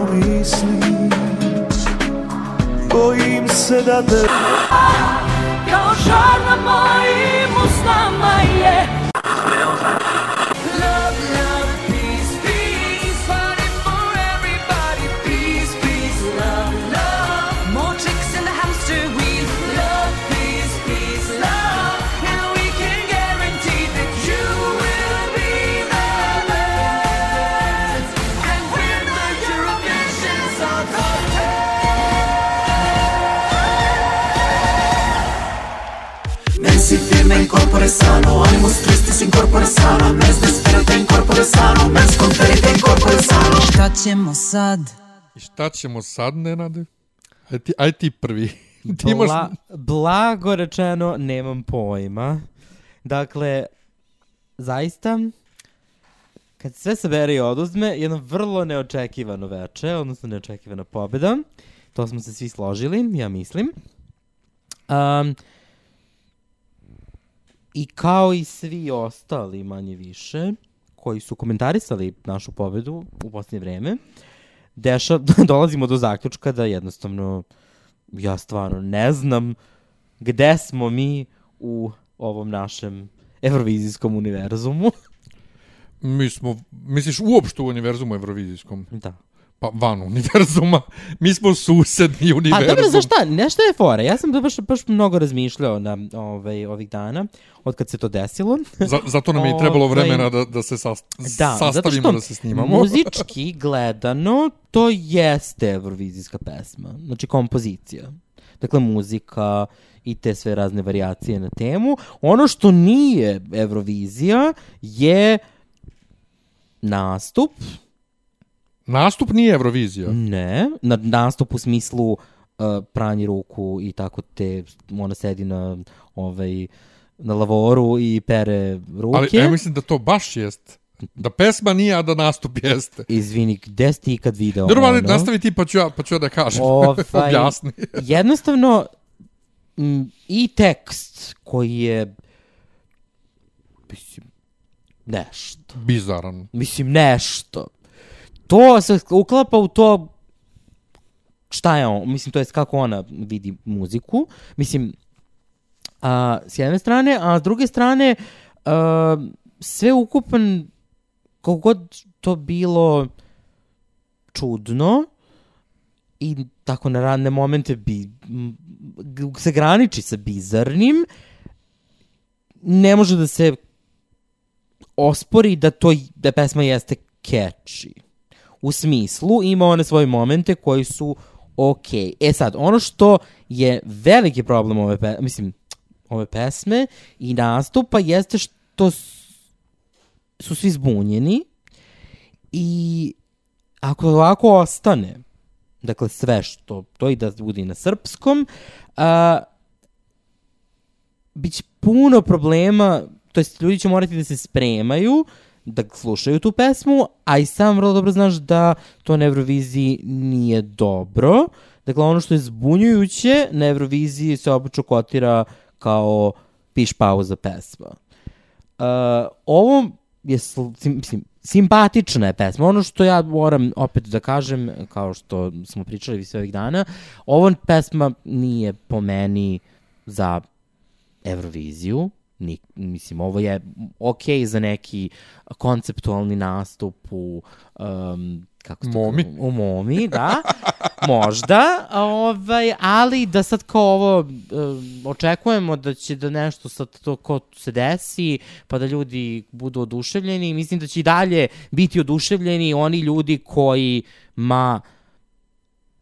te pomislim Bojim se da te Kao žar na mojim in corpore sano Mens desperate in corpore sano in corpore sano Šta ćemo sad? I šta ćemo sad, Nenade? Aj ti, aj ti prvi. ti imaš... Bla, blago rečeno, nemam pojma. Dakle, zaista, kad se sve sabere i oduzme, jedno vrlo neočekivano veče, odnosno neočekivana pobjeda. To smo se svi složili, ja mislim. Um, I kao i svi ostali, manje više, koji su komentarisali našu pobedu u posljednje vreme, deša, dolazimo do zaključka da jednostavno ja stvarno ne znam gde smo mi u ovom našem evrovizijskom univerzumu. Mi smo, misliš uopšte u univerzumu evrovizijskom? Da. Pa van univerzuma. Mi smo susedni Pa univerzum. dobro, znaš šta, nešto je fora. Ja sam baš, baš mnogo razmišljao na ovaj, ovih dana, od kad se to desilo. Za, zato nam je i trebalo Ovaj, vremena da, da se sast, Da, sastavimo da se snimamo. muzički gledano to jeste evrovizijska pesma, znači kompozicija. Dakle, muzika i te sve razne variacije na temu. Ono što nije Eurovizija je nastup, Nastup nije Eurovizija. ne, na, nastup u smislu uh, pranje ruku i tako te, ona sedi na, ovaj, na lavoru i pere ruke. Ali ja mislim da to baš jest. Da pesma nije, a da nastup jeste. Izvini, gde si ti ikad video Dobro, ali ono? nastavi ti pa ću ja, pa ću ja da kažem. Ovaj, Objasni. jednostavno, m, i tekst koji je, mislim, nešto. Bizaran. Mislim, nešto. To se uklapa u to šta je on, mislim, to jest kako ona vidi muziku. Mislim, a, s jedne strane, a s druge strane, a, sve ukupan, kako god to bilo čudno, i tako na radne momente bi, se graniči sa bizarnim, ne može da se ospori da to da pesma jeste catchy. U smislu ima one svoje momente koji su ok. E sad, ono što je veliki problem ove, pe, mislim, ove pesme i nastupa jeste što su svi zbunjeni i ako ovako ostane, dakle sve što, to i da bude na srpskom, a, bit će puno problema, to jest ljudi će morati da se spremaju, da slušaju tu pesmu, a i sam vrlo dobro znaš da to na Euroviziji nije dobro. Dakle, ono što je zbunjujuće, na Euroviziji se obično kotira kao piš pauza pesma. Uh, ovo je, mislim, simpatična je pesma. Ono što ja moram opet da kažem, kao što smo pričali sve ovih dana, ovo pesma nije po meni za Euroviziju. Ni, mislim, ovo je ok za neki konceptualni nastup u um, kako se to Momi. kaže? U Momi, da. Možda, ovaj, ali da sad kao ovo um, očekujemo da će da nešto sad to ko se desi, pa da ljudi budu oduševljeni. Mislim da će i dalje biti oduševljeni oni ljudi koji ma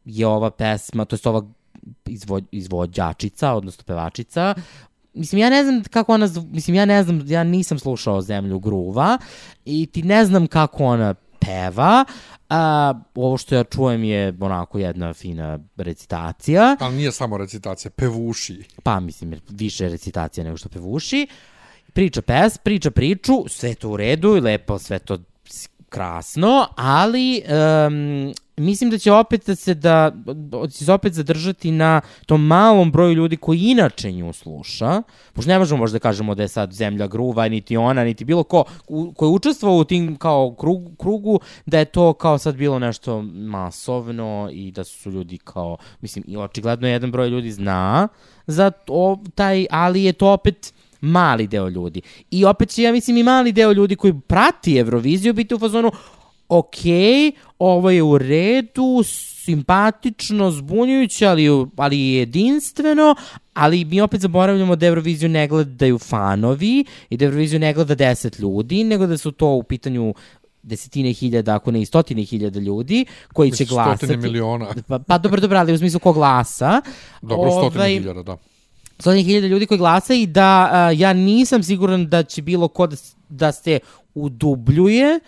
je ova pesma, to je ova izvo, izvođačica, odnosno pevačica, Mislim, ja ne znam kako ona, mislim, ja ne znam, ja nisam slušao Zemlju gruva i ti ne znam kako ona peva. A, ovo što ja čujem je onako jedna fina recitacija. Ali nije samo recitacija, pevuši. Pa, mislim, više recitacija nego što pevuši. Priča pes, priča priču, sve to u redu i lepo, sve to krasno, ali um, mislim da će opet da se da da će se opet zadržati na tom malom broju ljudi koji inače nju sluša. Pošto ne možemo možda da kažemo da je sad zemlja gruva, niti ona, niti bilo ko ko je učestvovao u tim kao krugu, krugu, da je to kao sad bilo nešto masovno i da su ljudi kao, mislim, i očigledno jedan broj ljudi zna za to, taj, ali je to opet mali deo ljudi. I opet će, ja mislim, i mali deo ljudi koji prati Euroviziju biti u fazonu, ok, ovo je u redu, simpatično, zbunjujuće, ali, ali jedinstveno, ali mi opet zaboravljamo da Euroviziju ne gledaju fanovi i da Euroviziju ne gleda deset ljudi, nego da su to u pitanju desetine hiljada, ako ne i stotine hiljada ljudi koji će glasati. stotine miliona. Pa, pa dobro, dobro, ali u smislu ko glasa. Dobro, stotine Ovaj, hiljada, da. stotine hiljada ljudi koji glasa i da a, ja nisam siguran da će bilo ko da, da se udubljuje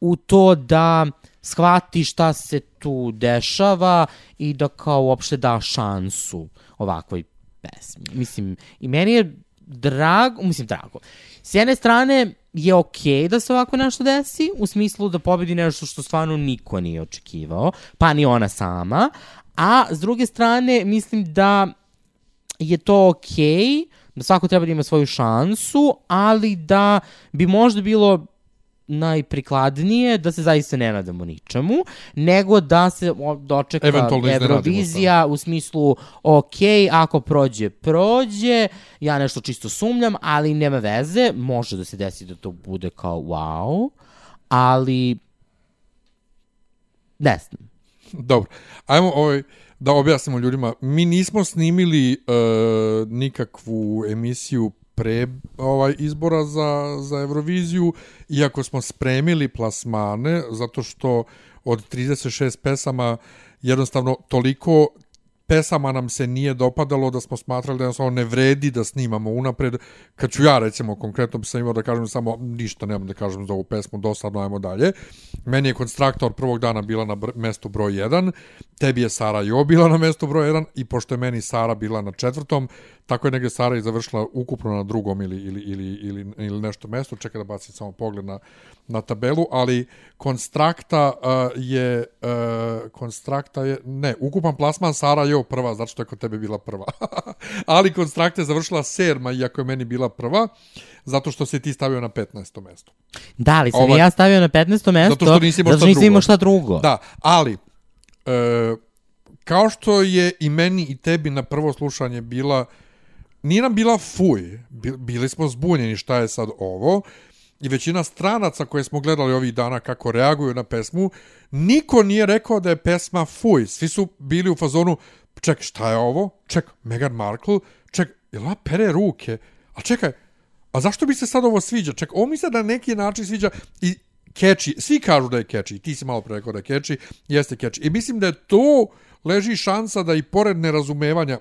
u to da shvati šta se tu dešava i da kao uopšte da šansu ovakvoj pesmi. Mislim, i meni je drago, mislim drago. S jedne strane je okej da se ovako nešto desi, u smislu da pobedi nešto što stvarno niko nije očekivao, pa ni ona sama, a s druge strane mislim da je to okej, da svako treba da ima svoju šansu, ali da bi možda bilo najprikladnije da se zaista ne nadamo ničemu, nego da se dočeka Eventualno Eurovizija u smislu ok, ako prođe, prođe, ja nešto čisto sumnjam, ali nema veze, može da se desi da to bude kao wow, ali ne znam. Dobro, ajmo ovaj, da objasnimo ljudima. Mi nismo snimili e, nikakvu emisiju pre ovaj izbora za, za Euroviziju, iako smo spremili plasmane, zato što od 36 pesama jednostavno toliko pesama nam se nije dopadalo da smo smatrali da jednostavno ne vredi da snimamo unapred. Kad ću ja recimo konkretno sam imao da kažem samo ništa nemam da kažem za ovu pesmu, dosadno ajmo dalje. Meni je konstraktor prvog dana bila na br mestu broj 1, tebi je Sara Jo bila na mestu broj 1 i pošto je meni Sara bila na četvrtom, tako je negde Sara i završila ukupno na drugom ili, ili, ili, ili, ili nešto mesto. Čekaj da bacim samo pogled na, na tabelu, ali konstrakta uh, je uh, konstrakta je ne, ukupan plasman Sara Jo prva, zato što je kod tebe bila prva. ali konstrakta je završila serma iako je meni bila prva, zato što se ti stavio na 15. mesto. Da, ali sam i ja stavio na 15. mesto, Zato što nisi imao zato što drugo. imao šta drugo. Da, ali e, kao što je i meni i tebi na prvo slušanje bila nije nam bila fuj, Bi- bili smo zbunjeni šta je sad ovo i većina stranaca koje smo gledali ovih dana kako reaguju na pesmu, niko nije rekao da je pesma fuj. Svi su bili u fazonu, ček, šta je ovo? Ček, Meghan Markle? Ček, jel ona pere ruke? A čekaj, a zašto bi se sad ovo sviđa? Ček, ovo mi se na neki način sviđa i catchy, svi kažu da je catchy, ti si malo pre rekao da je catchy, jeste catchy. I mislim da je to leži šansa da i pored nerazumevanja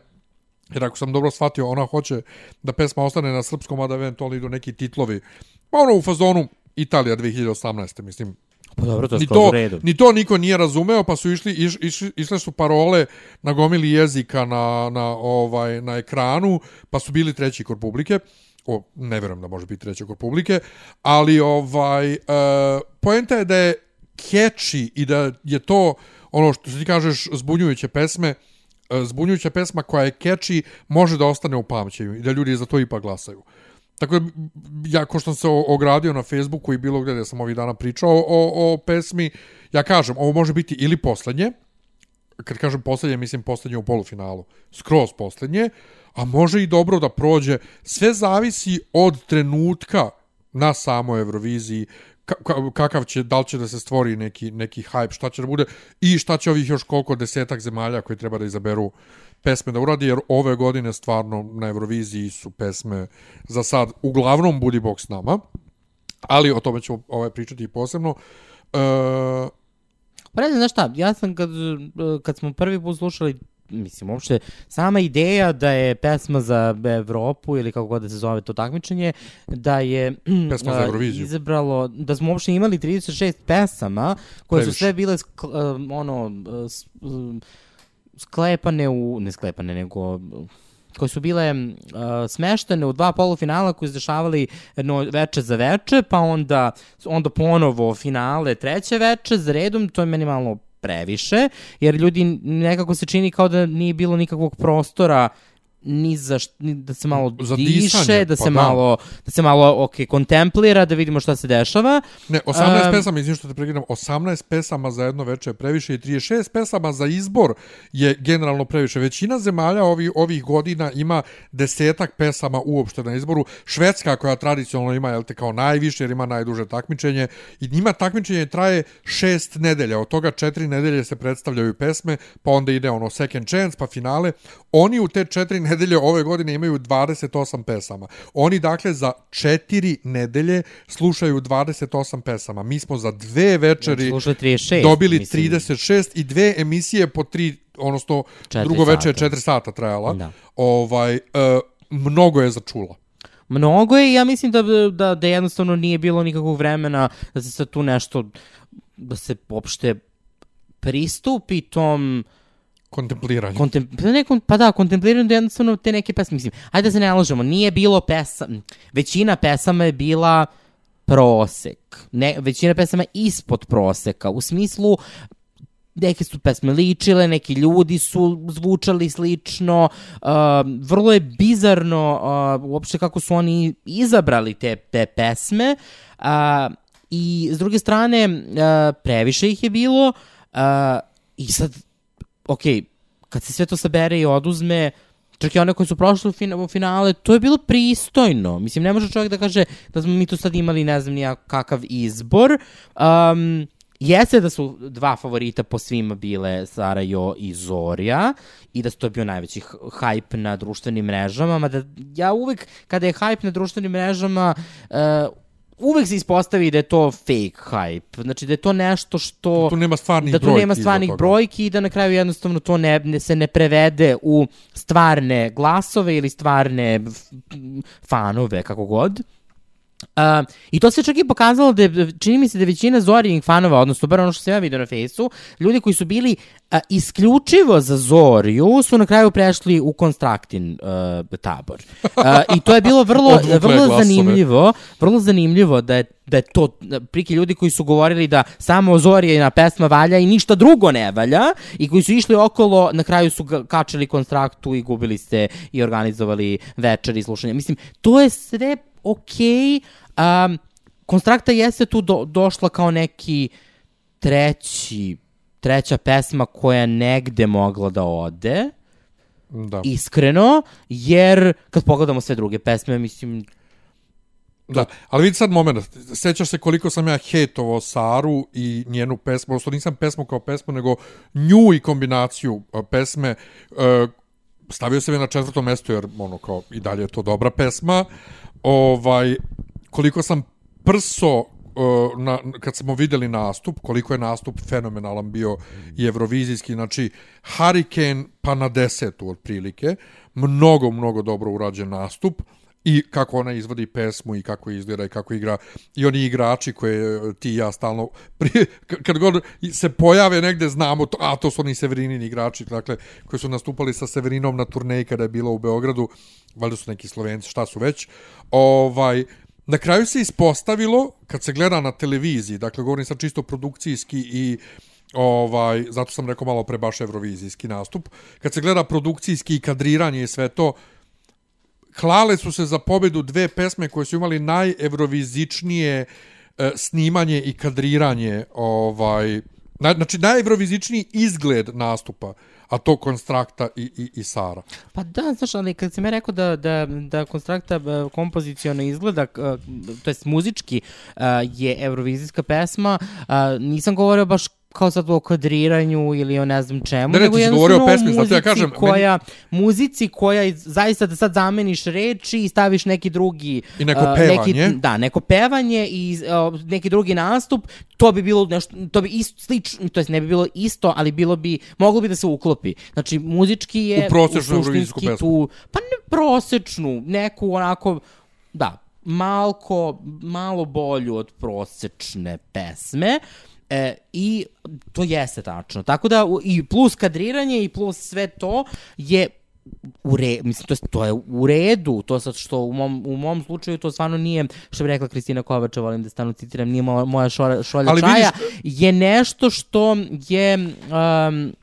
Jer ako sam dobro shvatio, ona hoće da pesma ostane na srpskom, a da eventualno idu neki titlovi. Pa ono u fazonu Italija 2018. Mislim, Pa dobro, to je ni to, redu. ni to niko nije razumeo, pa su išli, iš, iš, išle su parole na gomili jezika na, na, ovaj, na ekranu, pa su bili treći kod publike. O, ne verujem da može biti treći kod publike, ali ovaj, uh, poenta je da je catchy i da je to ono što ti kažeš zbunjujuće pesme, e, zbunjujuća pesma koja je catchy može da ostane u pamćenju i da ljudi za to ipak glasaju. Tako da, ja ko što sam se o- ogradio na Facebooku i bilo gde da sam ovih dana pričao o, o pesmi, ja kažem, ovo može biti ili poslednje, kad kažem poslednje, mislim poslednje u polufinalu, skroz poslednje, a može i dobro da prođe. Sve zavisi od trenutka na samoj Euroviziji, kakav će, da li će da se stvori neki, neki hype, šta će da bude i šta će ovih još koliko desetak zemalja koji treba da izaberu pesme da uradi, jer ove godine stvarno na Euroviziji su pesme za sad uglavnom Budi Bog s nama, ali o tome ćemo ovaj, pričati i posebno. E, Pa ne znaš šta, ja sam kad, eh, kad smo prvi put slušali mislim, uopšte, sama ideja da je pesma za Evropu ili kako god da se zove to takmičenje, da je Pesma za Euroviziju. izabralo, da smo uopšte imali 36 pesama koje Previše. su sve bile sk, um, ono, sklepane u, ne sklepane, nego koje su bile uh, smeštene u dva polufinala koji su dešavali jedno veče za veče, pa onda, onda ponovo finale treće veče za redom, to je meni malo previše, jer ljudi nekako se čini kao da nije bilo nikakvog prostora ni za št, ni da se malo Za diše, disanje, da pa se da. malo da se malo ok kontemplira, da vidimo šta se dešava. Ne, 18 Em, pesama, izvim što te prekidam, 18 pesama za jedno veče je previše i 36 pesama za izbor je generalno previše. Većina zemalja ovih, ovih godina ima desetak pesama uopšte na izboru. Švedska koja tradicionalno ima, jel te, kao najviše jer ima najduže takmičenje i njima takmičenje traje šest nedelja. Od toga četiri nedelje se predstavljaju pesme, pa onda ide ono second chance, pa finale. Oni u te četiri nedelje ove godine imaju 28 pesama. Oni dakle za četiri nedelje slušaju 28 pesama. Mi smo za dve večeri Slušaj 36. dobili mislim. 36 i dve emisije po tri, odnosno Četiri drugo veče je sata. 4 sata trajala. Da. Ovaj, e, mnogo je za čula. Mnogo je i ja mislim da, da, da jednostavno nije bilo nikakvog vremena da se sad tu nešto, da se uopšte pristupi tom Kontempliranje. kontem, pa, ne, kon- pa da, kontempliranju da jednostavno te neke pesme, mislim, ajde da se ne lažemo, nije bilo pesama, većina pesama je bila prosek, ne, većina pesama ispod proseka, u smislu neke su pesme ličile, neki ljudi su zvučali slično, uh, vrlo je bizarno uh, uopšte kako su oni izabrali te, te pesme uh, i s druge strane uh, previše ih je bilo uh, i sad, ok, kad se sve to sabere i oduzme, čak i one koji su prošli u, fina, u finale, to je bilo pristojno. Mislim, ne može čovjek da kaže da smo mi tu sad imali, ne znam, nija kakav izbor. Um, Jeste da su dva favorita po svima bile Sarajo i Zorja i da su to bio najveći hype na društvenim mrežama, mada ja uvek kada je hype na društvenim mrežama uh, uvek se ispostavi da je to fake hype. Znači da je to nešto što... Tu nema stvarnih da tu brojki nema stvarnih brojki i da na kraju jednostavno to ne, ne, se ne prevede u stvarne glasove ili stvarne fanove, kako god. Uh, I to se čak i pokazalo da je, čini mi se da je većina Zorijih fanova, odnosno bar ono što sam ja vidio na fejsu, ljudi koji su bili uh, isključivo za Zoriju su na kraju prešli u Konstraktin uh, tabor. Uh, I to je bilo vrlo, vrlo zanimljivo, vrlo zanimljivo da je da je to priki ljudi koji su govorili da samo Zorijina pesma valja i ništa drugo ne valja i koji su išli okolo, na kraju su kačili konstraktu i gubili se i organizovali večeri i slušanje. Mislim, to je sve okej. Um, konstrakta jeste tu do, došla kao neki treći, treća pesma koja negde mogla da ode, Da. iskreno, jer kad pogledamo sve druge pesme, mislim, Da, ali vidi sad moment, sećaš se koliko sam ja hejtovao Saru i njenu pesmu, odnosno nisam pesmu kao pesmu, nego nju i kombinaciju pesme, e, stavio sam je na četvrto mesto, jer ono kao i dalje je to dobra pesma, ovaj, koliko sam prso e, na, kad smo videli nastup, koliko je nastup fenomenalan bio i evrovizijski, znači Hurricane pa na desetu otprilike, mnogo, mnogo dobro urađen nastup, i kako ona izvodi pesmu i kako izgleda i kako igra. I oni igrači koje ti i ja stalno prije, k- kad god se pojave negde znamo to, a to su oni Severinini igrači dakle koji su nastupali sa Severinom na turneji kada je bilo u Beogradu. Valjda su neki Slovenci šta su već. Ovaj Na kraju se ispostavilo, kad se gleda na televiziji, dakle govorim sad čisto produkcijski i ovaj, zato sam rekao malo pre baš evrovizijski nastup, kad se gleda produkcijski i kadriranje i sve to, klale su se za pobedu dve pesme koje su imali najevrovizičnije e, snimanje i kadriranje ovaj na, znači najevrovizičniji izgled nastupa a to Konstrakta i, i, i Sara. Pa da, znaš, ali kad si me rekao da, da, da Konstrakta e, kompozicijono izgleda, e, to jest muzički je eurovizijska pesma, nisam govorio baš kao sad o kadriranju ili o ne znam čemu, Ne, ne, ti si govorio o pesmi, zato ja kažem, koja, muzici koja zaista da sad zameniš reči i staviš neki drugi... I neko pevanje. Neki, da, neko pevanje i a, neki drugi nastup, to bi bilo nešto, to bi isto, slično, to jest ne bi bilo isto, ali bilo bi, moglo bi da se uklopi. Znači, muzički je U prosečnu eurovizijsku pesmu. tu, pa ne prosečnu, neku onako, da, malko, malo bolju od prosečne pesme, E, I to jeste tačno. Tako da, i plus kadriranje i plus sve to je u re, mislim, to, je- to je u redu, to sad što u mom, u mom slučaju to stvarno nije, što bi rekla Kristina Kovača, volim da stanu citiram, nije moja, moja šolja Ali čaja, vidiš- je nešto što je... Um,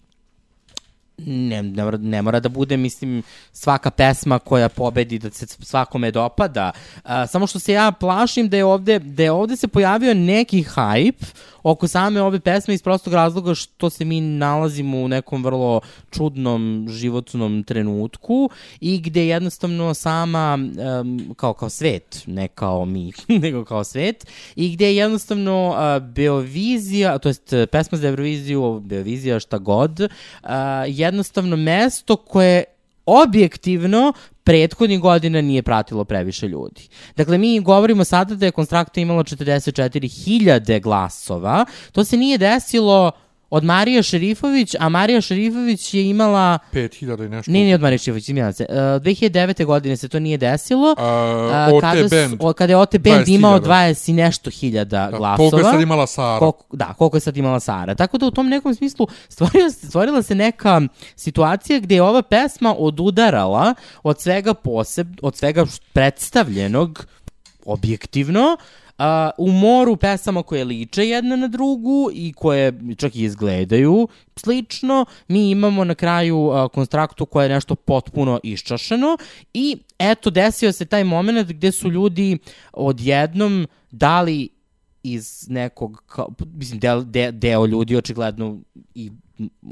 ne, ne, mora, ne mora da bude, mislim, svaka pesma koja pobedi da se svakome dopada. A, samo što se ja plašim da je ovde, da je ovde se pojavio neki hype oko same ove pesme iz prostog razloga što se mi nalazimo u nekom vrlo čudnom životnom trenutku i gde jednostavno sama um, kao kao svet, ne kao mi, nego kao svet i gde je jednostavno uh, Beovizija, to jest pesma za Euroviziju, Beovizija šta god, uh, jednostavno mesto koje objektivno prethodnih godina nije pratilo previše ljudi. Dakle, mi govorimo sada da je Konstrakta imala 44.000 glasova. To se nije desilo od Marija Šerifović, a Marija Šerifović je imala... 5000 i nešto. Ne, ne od Marija Šerifović, izvinjavam se. Uh, 2009. godine se to nije desilo. Uh, OT kada, su- band. o, kada je OT Band 20.000. imao 20 i nešto hiljada Da, glasova. Koliko je sad imala Sara? Koliko, da, koliko je sad imala Sara. Tako da u tom nekom smislu stvorila, se- stvorila se neka situacija gde je ova pesma odudarala od svega poseb, od svega predstavljenog objektivno, a, u moru pesama koje liče jedna na drugu i koje čak i izgledaju slično, mi imamo na kraju a, konstraktu koja je nešto potpuno iščašeno i eto desio se taj moment gde su ljudi odjednom dali iz nekog, kao, mislim, deo, de, deo ljudi očigledno i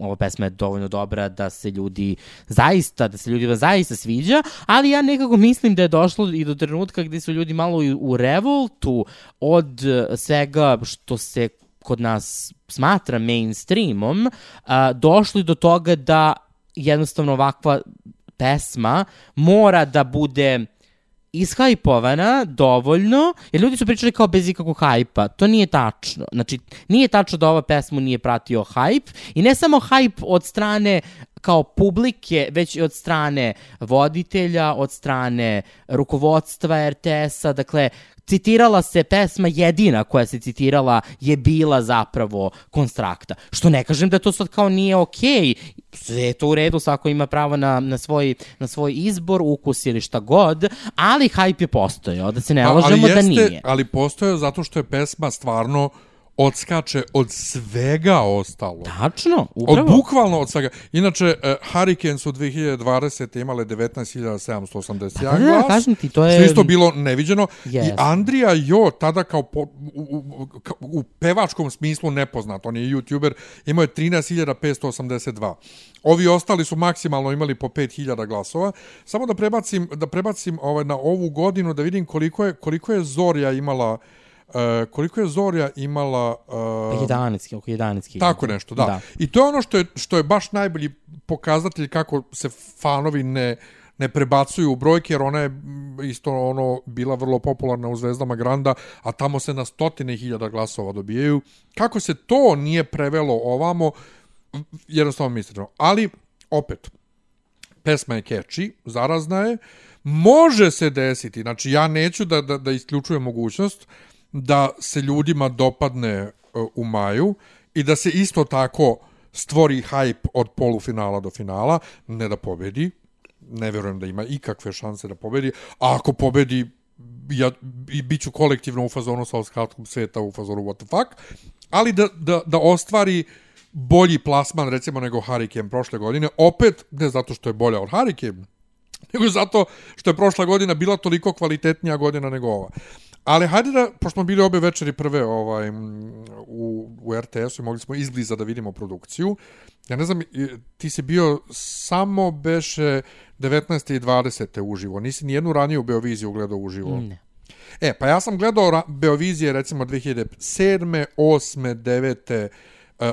ova pesma je dovoljno dobra da se ljudi zaista, da se ljudima zaista sviđa, ali ja nekako mislim da je došlo i do trenutka gde su ljudi malo u revoltu od eh, svega što se kod nas smatra mainstreamom, a, došli do toga da jednostavno ovakva pesma mora da bude ishajpovana dovoljno, jer ljudi su pričali kao bez ikakvog hajpa. To nije tačno. Znači, nije tačno da ova pesmu nije pratio hajp i ne samo hajp od strane kao publike, već i od strane voditelja, od strane rukovodstva RTS-a, dakle, citirala se pesma jedina koja se citirala je bila zapravo konstrakta. Što ne kažem da to sad kao nije okej, sve je to u redu, svako ima pravo na, na, svoj, na svoj izbor, ukus ili šta god, ali hype je postojao, da se ne lažemo da nije. Ali postoje zato što je pesma stvarno odskače od svega ostalo. Tačno, upravo. Od bukvalno od svega. Inače, uh, Hurricane su 2020. imale 19.781 Da, da, da, glas. kažem ti, to je- Što isto bilo neviđeno. I Jeste. Andrija Jo, tada kao po, u, u, u pevačkom smislu nepoznat, on je youtuber, imao je 13.582. Ovi ostali su maksimalno imali po 5.000 glasova. Samo da prebacim, da prebacim ovaj, na ovu godinu da vidim koliko je, koliko je Zorja imala Uh, koliko je Zorja imala uh, Pa 11, oko 11 Tako nešto, da. da. I to je ono što je, što je baš najbolji pokazatelj kako se fanovi ne, ne prebacuju u brojke, jer ona je mm, isto ono bila vrlo popularna u Zvezdama Granda, a tamo se na stotine hiljada glasova dobijaju. Kako se to nije prevelo ovamo, jednostavno mislimo. Ali, opet, pesma je catchy, zarazna je, može se desiti, znači ja neću da, da, da isključujem mogućnost da se ljudima dopadne uh, u maju i da se isto tako stvori hype od polufinala do finala, ne da pobedi, ne verujem da ima ikakve šanse da pobedi, a ako pobedi, ja i bit ću kolektivno u fazonu sa ostatkom sveta u fazonu what the fuck, ali da, da, da ostvari bolji plasman recimo nego Hurricane prošle godine, opet ne zato što je bolja od Hurricane, nego zato što je prošla godina bila toliko kvalitetnija godina nego ova. Ali hajde da, pošto smo bili obe večeri prve ovaj, u, u RTS-u i mogli smo izbliza da vidimo produkciju, ja ne znam, ti si bio samo beše 19. i 20. uživo, nisi nijednu raniju Beoviziju gledao uživo. Ne. E, pa ja sam gledao Beovizije recimo 2007. 8. 9 e,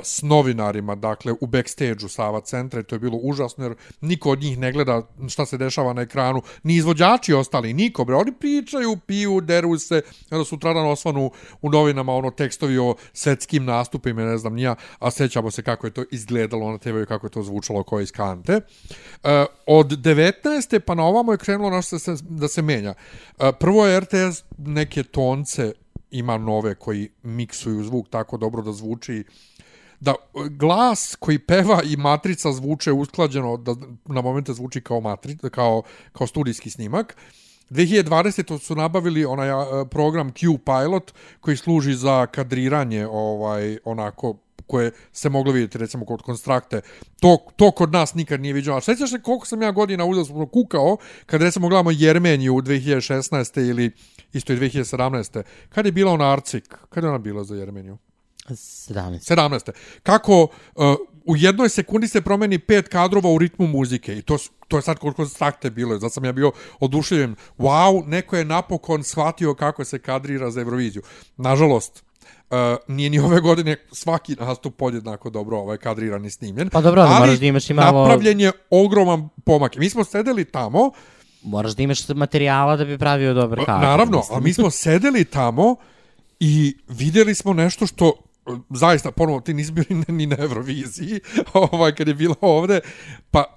s novinarima, dakle, u backstage-u Sava centra i to je bilo užasno jer niko od njih ne gleda šta se dešava na ekranu, ni izvođači ostali, niko, bre, oni pričaju, piju, deru se, onda sutradan osvanu u novinama ono tekstovi o svetskim nastupima, ne znam nija, a sećamo se kako je to izgledalo na TV i kako je to zvučalo koje iz kante. E, od 19. pa na ovamo je krenulo nešto da se, da se menja. E, prvo je RTS neke tonce ima nove koji miksuju zvuk tako dobro da zvuči da glas koji peva i matrica zvuče usklađeno, da na momente zvuči kao, matri, kao, kao studijski snimak. 2020. su nabavili onaj program Q Pilot koji služi za kadriranje ovaj onako koje se moglo vidjeti recimo kod konstrakte. To, to kod nas nikad nije viđeno. A sećaš se koliko sam ja godina uzasno kukao kad recimo gledamo Jermeniju u 2016. ili isto i 2017. Kad je bila ona Arcik? Kad je ona bila za Jermeniju? 17. 17. Kako uh, u jednoj sekundi se promeni pet kadrova u ritmu muzike i to, to je sad koliko strakte bilo. Zato sam ja bio oduševljen. Wow, neko je napokon shvatio kako se kadrira za Euroviziju. Nažalost, Uh, nije ni ove godine svaki nastup podjednako dobro ovaj kadriran i snimljen. Pa dobro, ali moraš da imaš i malo- napravljen je ogroman pomak. Mi smo sedeli tamo, Moraš da imaš materijala da bi pravio dobar kadar. Pa, Naravno, mislim. a mi smo sedeli tamo i videli smo nešto što zaista, ponovo, ti nisi bio ni, na Euroviziji, ovaj, kad je bila ovde, pa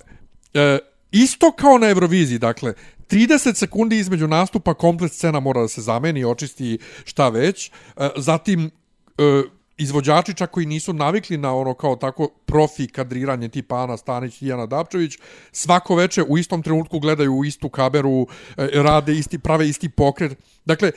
e, isto kao na Euroviziji, dakle, 30 sekundi između nastupa komplet scena mora da se zameni, očisti šta već, e, zatim e, izvođači čak koji nisu navikli na ono kao tako profi kadriranje tipa Ana Stanić i Jana Dapčević, svako veče u istom trenutku gledaju u istu kameru, e, rade isti, prave isti pokret. Dakle,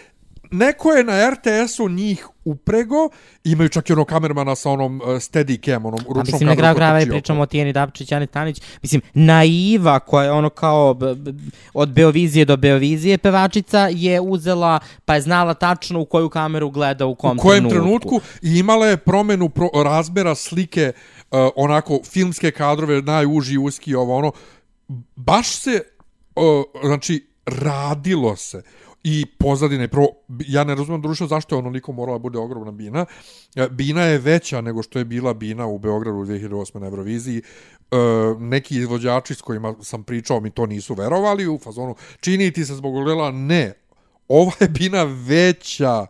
neko je na RTS-u njih uprego, imaju čak i ono kamermana sa onom uh, steady cam, onom A ručnom mislim, na kamerom kraju krajeva i pričamo o Tijeni Dapčić, Ani Tanić. Mislim, naiva koja je ono kao b, b, od Beovizije do Beovizije pevačica je uzela, pa je znala tačno u koju kameru gleda u kom u kojem trenutku. trenutku i imala je promenu pro, razmera slike uh, onako filmske kadrove najuži uski ovo ono baš se uh, znači radilo se i pozadine. Prvo ja ne razumem društvo zašto je onoliko morala bude ogromna bina. E, bina je veća nego što je bila bina u Beogradu u 2008 na Euroviziji. E, neki izvođači s kojima sam pričao mi to nisu verovali u fazonu čini ti se zbog ogledala ne. Ova je bina veća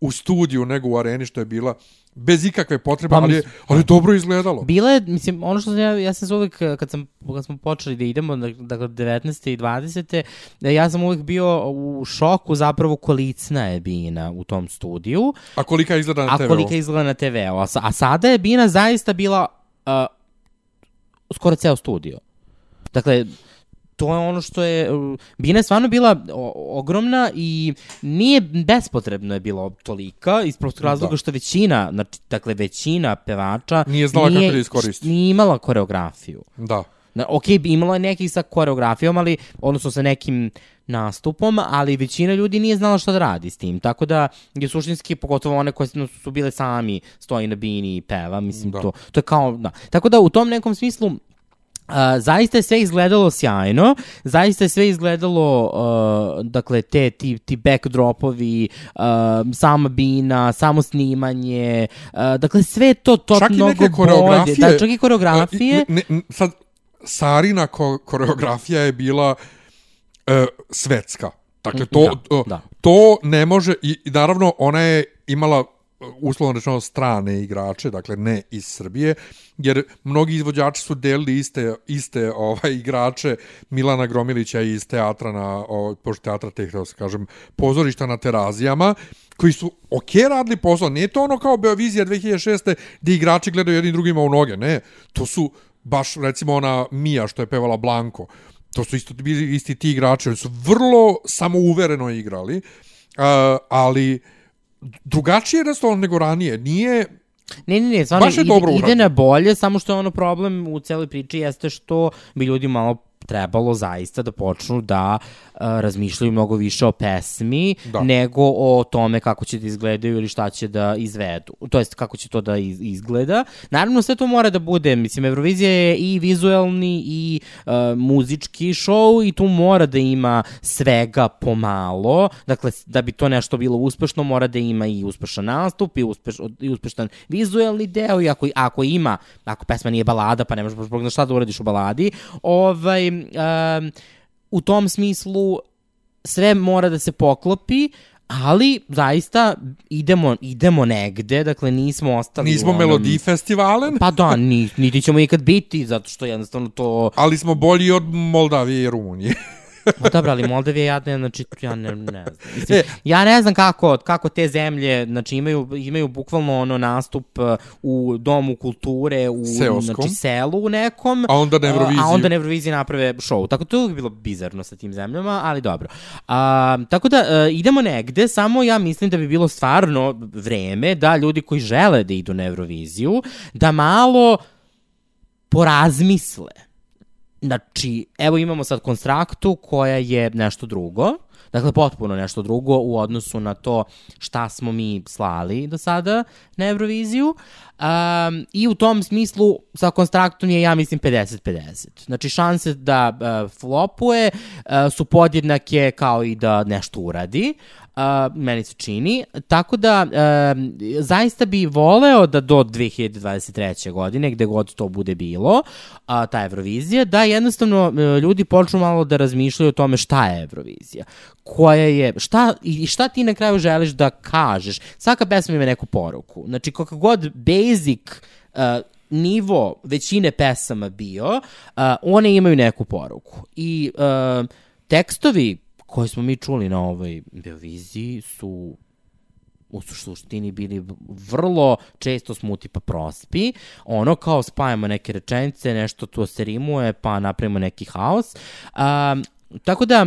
u studiju nego u areni što je bila bez ikakve potrebe, Pa ali, je, ali je dobro izgledalo. Bila je, mislim, ono što sam ja, ja sam se uvek, eh, kad, sam, kad smo počeli da idemo, dakle, 19. i 20. eh, ja sam uvek bio u šoku zapravo kolicna je Bina u tom studiju, A kolika izgleda na a TV-u? kolika izgleda na TV-u. A, a sada je Bina zaista bila uh, skoro ceo studio. Dakle, to je ono što je... uh, Bina je stvarno bila o, ogromna i nije bespotrebno je bilo tolika, iz prostog razloga Da. što većina, znači, dakle, većina pevača Nije znala kako da iskoristi. Nije imala koreografiju. Da. Na, ok, imala je nekih sa koreografijom, ali, odnosno sa nekim nastupom, ali većina ljudi nije znala šta da radi s tim. Tako da je suštinski, pogotovo one koje su bile sami, stoji na bini i peva, mislim, Da. to, to je kao, da. Tako da u tom nekom smislu, Uh, zaista je sve izgledalo sjajno, zaista je sve izgledalo, uh, dakle, te, ti, ti backdropovi, uh, sama bina, samo snimanje, uh, dakle, sve to, to Čak i mnogo neke bolje. Da, čak i koreografije. Ne, ne, sad, Sarina ko, koreografija je bila e, svetska. Dakle, to, Da, to, da. to ne može... I, I naravno, ona je imala uslovno rečeno strane igrače, dakle ne iz Srbije, jer mnogi izvođači su delili iste, iste ovaj igrače Milana Gromilića iz teatra na, pošto teatra teh, da kažem, pozorišta na terazijama, koji su ok radili posao. Nije to ono kao Beovizija 2006. gdje igrači gledaju jedni drugima u noge, ne. To su baš, recimo, ona Mija što je pevala Blanko. To su isto bili isti ti igrači, oni su vrlo samouvereno igrali, uh, ali drugačije je restaurant nego ranije. Nije, Ne, ne, ne, stvarno Baš je ide, dobro ide na bolje, samo što je ono problem u celoj priči jeste što bi ljudi malo trebalo zaista da počnu da uh, razmišljaju mnogo više o pesmi Da. nego o tome kako će da izgledaju ili šta će da izvedu. To jest kako će to da iz, izgleda. Naravno sve to mora da bude, mislim Eurovizija je i vizuelni i uh, muzički show i tu mora da ima svega pomalo. Dakle da bi to nešto bilo uspešno mora da ima i uspešan nastup i, uspeš, i uspešan vizuelni deo i ako, ako ima, ako pesma nije balada pa ne možeš baš bog zna šta da uradiš u baladi, ovaj, um, u tom smislu sve mora da se poklopi, ali zaista idemo, idemo negde, dakle nismo ostali nismo onom... Melodi festivalen, Pa da, ni, niti ćemo ikad biti, zato što jednostavno to... ali smo bolji od Moldavije i Rumunije. Ma dobro, ali Moldavija je jadna, znači ja ne, ne znam. Mislim, E. ja ne znam kako, kako te zemlje, znači imaju, imaju bukvalno ono nastup uh, u domu kulture, u Seoskom. znači, selu u nekom. A onda na Euroviziji. A onda na Euroviziji naprave show. Tako to je bilo bizarno sa tim zemljama, ali dobro. A, tako da uh, idemo negde, samo ja mislim da bi bilo stvarno vreme da ljudi koji žele da idu na Euroviziju, da malo porazmisle. Znači, evo imamo sad konstraktu koja je nešto drugo, dakle potpuno nešto drugo u odnosu na to šta smo mi slali do sada na Euroviziju um, i u tom smislu sa konstraktom je ja mislim 50-50. Znači šanse da uh, flopuje uh, su podjednake kao i da nešto uradi. Uh, meni se čini. Tako da, um, zaista bi voleo da do 2023. godine, gde god to bude bilo, a, ta Eurovizija, da jednostavno e, ljudi počnu malo da razmišljaju o tome šta je Eurovizija. Koja je, šta, i šta ti na kraju želiš da kažeš. Svaka pesma ima neku poruku. Znači, kako god basic uh, nivo većine pesama bio, uh, one imaju neku poruku. I uh, tekstovi koje smo mi čuli na ovoj Euroviziji su u suštini bili vrlo često smuti pa prospi. Ono kao spajamo neke rečenice, nešto tu se rimuje, pa napravimo neki haos. Um, tako da,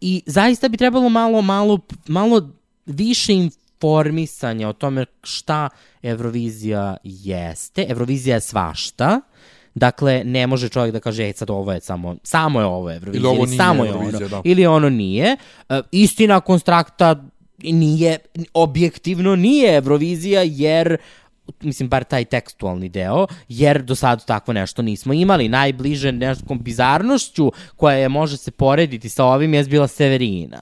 i zaista bi trebalo malo, malo, malo više informisanja o tome šta Eurovizija jeste. Eurovizija je svašta. Dakle, ne može čovjek da kaže, ej, sad ovo je samo, samo je ovo Eurovizija, Ili ovo ili samo je ono, da. ili ono nije. E, istina konstrakta nije, objektivno nije Eurovizija, jer mislim, bar taj tekstualni deo, jer do sad takvo nešto nismo imali. Najbliže nekom bizarnošću koja je, može se porediti sa ovim je bila Severina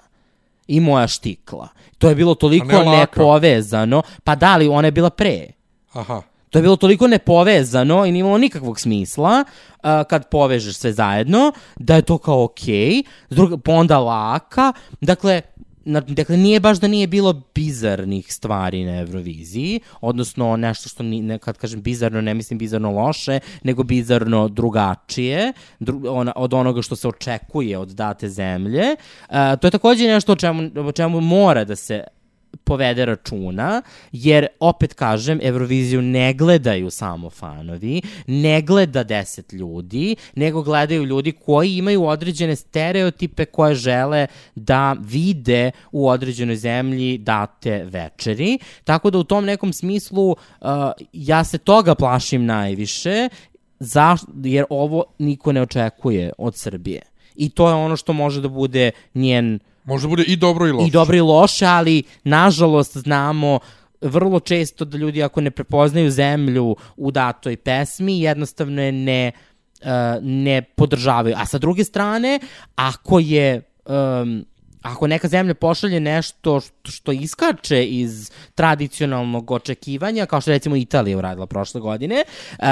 i moja štikla. To je bilo toliko ne nepovezano. Pa da li, ona je bila pre. Aha. To je bilo toliko nepovezano i nije imalo nikakvog smisla uh, kad povežeš sve zajedno, da je to kao okej, okay. pa onda laka, dakle, dakle, nije baš da nije bilo bizarnih stvari na Euroviziji, odnosno nešto što, ni, ne, kad kažem bizarno, ne mislim bizarno loše, nego bizarno drugačije dru, ona, od onoga što se očekuje od date zemlje. Uh, to je takođe nešto o čemu, o čemu mora da se povede računa, jer opet kažem, Euroviziju ne gledaju samo fanovi, ne gleda deset ljudi, nego gledaju ljudi koji imaju određene stereotipe koje žele da vide u određenoj zemlji date večeri. Tako da u tom nekom smislu uh, ja se toga plašim najviše, zaš, jer ovo niko ne očekuje od Srbije. I to je ono što može da bude njen Može bude i dobro i loše. i dobro i loše, ali nažalost znamo vrlo često da ljudi ako ne prepoznaju zemlju u datoj pesmi, jednostavno je ne, uh, ne podržavaju. A sa druge strane, ako je... Um, ako neka zemlja pošalje nešto što, što iskače iz tradicionalnog očekivanja, kao što recimo Italija uradila prošle godine, uh,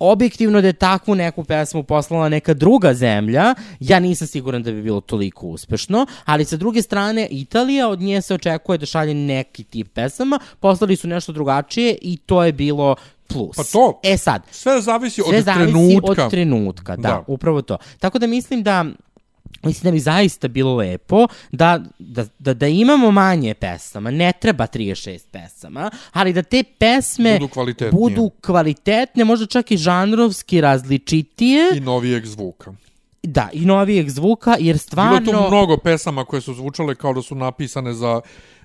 objektivno da je takvu neku pesmu poslala neka druga zemlja, ja nisam siguran da bi bilo toliko uspešno, ali sa druge strane Italija od nje se očekuje da šalje neki tip pesama, poslali su nešto drugačije i to je bilo plus. Pa to- E sad, Sve zavisi sve od zavisi trenutka. od trenutka, da, Da. upravo to. Tako da mislim da Mislim da bi zaista bilo lepo da, da, da, da imamo manje pesama, ne treba 36 pesama, ali da te pesme Budu kvalitetnije. budu kvalitetne, možda čak i žanrovski različitije, I novijeg zvuka. da, i novijeg zvuka, jer stvarno... Bilo tu mnogo pesama koje su zvučale kao da su napisane za